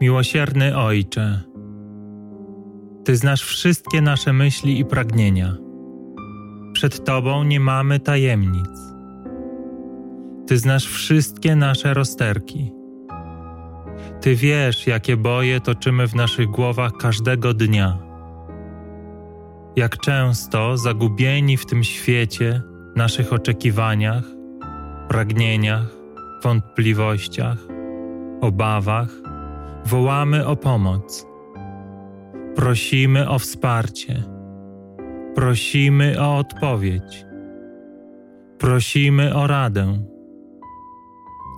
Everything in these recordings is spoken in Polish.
Miłosierny Ojcze, Ty znasz wszystkie nasze myśli i pragnienia. Przed Tobą nie mamy tajemnic. Ty znasz wszystkie nasze rozterki. Ty wiesz, jakie boje toczymy w naszych głowach każdego dnia. Jak często zagubieni w tym świecie, naszych oczekiwaniach, pragnieniach, wątpliwościach, obawach, wołamy o pomoc. Prosimy o wsparcie. Prosimy o odpowiedź. Prosimy o radę.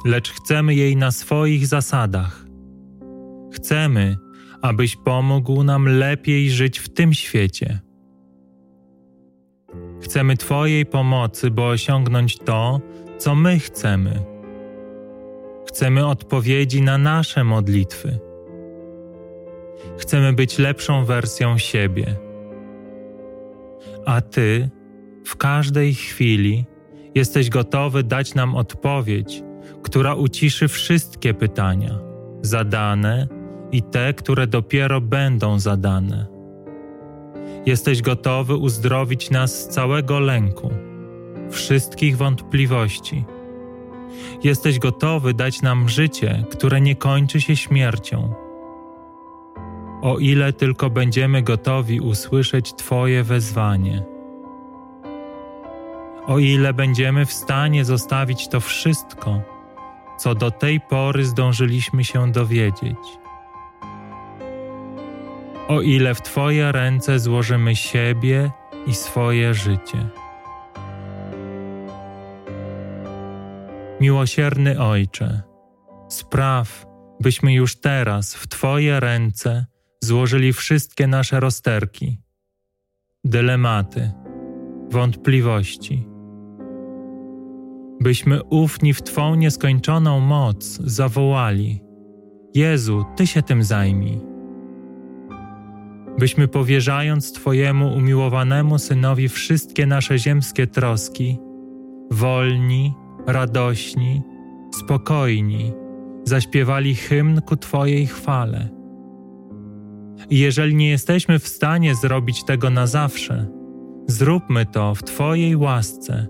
Lecz chcemy jej na swoich zasadach. Chcemy, abyś pomógł nam lepiej żyć w tym świecie. Chcemy Twojej pomocy, by osiągnąć to, co my chcemy. Chcemy odpowiedzi na nasze modlitwy. Chcemy być lepszą wersją siebie. A Ty w każdej chwili jesteś gotowy dać nam odpowiedź, która uciszy wszystkie pytania, zadane i te, które dopiero będą zadane. Jesteś gotowy uzdrowić nas z całego lęku, wszystkich wątpliwości. Jesteś gotowy dać nam życie, które nie kończy się śmiercią. O ile tylko będziemy gotowi usłyszeć Twoje wezwanie. O ile będziemy w stanie zostawić to wszystko, co do tej pory zdążyliśmy się dowiedzieć o ile w Twoje ręce złożymy siebie i swoje życie. Miłosierny Ojcze, spraw, byśmy już teraz w Twoje ręce złożyli wszystkie nasze rozterki, dylematy, wątpliwości. Byśmy ufni w Twą nieskończoną moc zawołali: Jezu, Ty się tym zajmij byśmy powierzając Twojemu umiłowanemu Synowi wszystkie nasze ziemskie troski, wolni, radośni, spokojni, zaśpiewali hymn ku Twojej chwale. I jeżeli nie jesteśmy w stanie zrobić tego na zawsze, zróbmy to w Twojej łasce,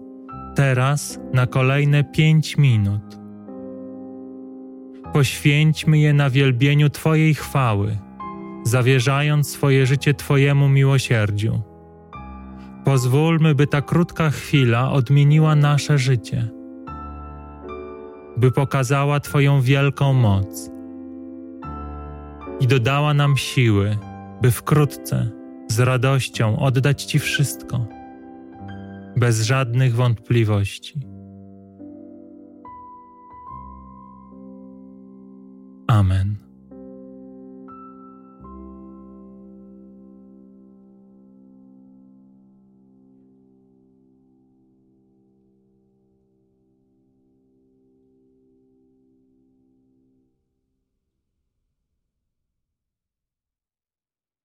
teraz na kolejne pięć minut. Poświęćmy je na wielbieniu Twojej chwały zawierzając swoje życie Twojemu miłosierdziu. Pozwólmy, by ta krótka chwila odmieniła nasze życie, by pokazała Twoją wielką moc i dodała nam siły, by wkrótce z radością oddać Ci wszystko, bez żadnych wątpliwości. Amen.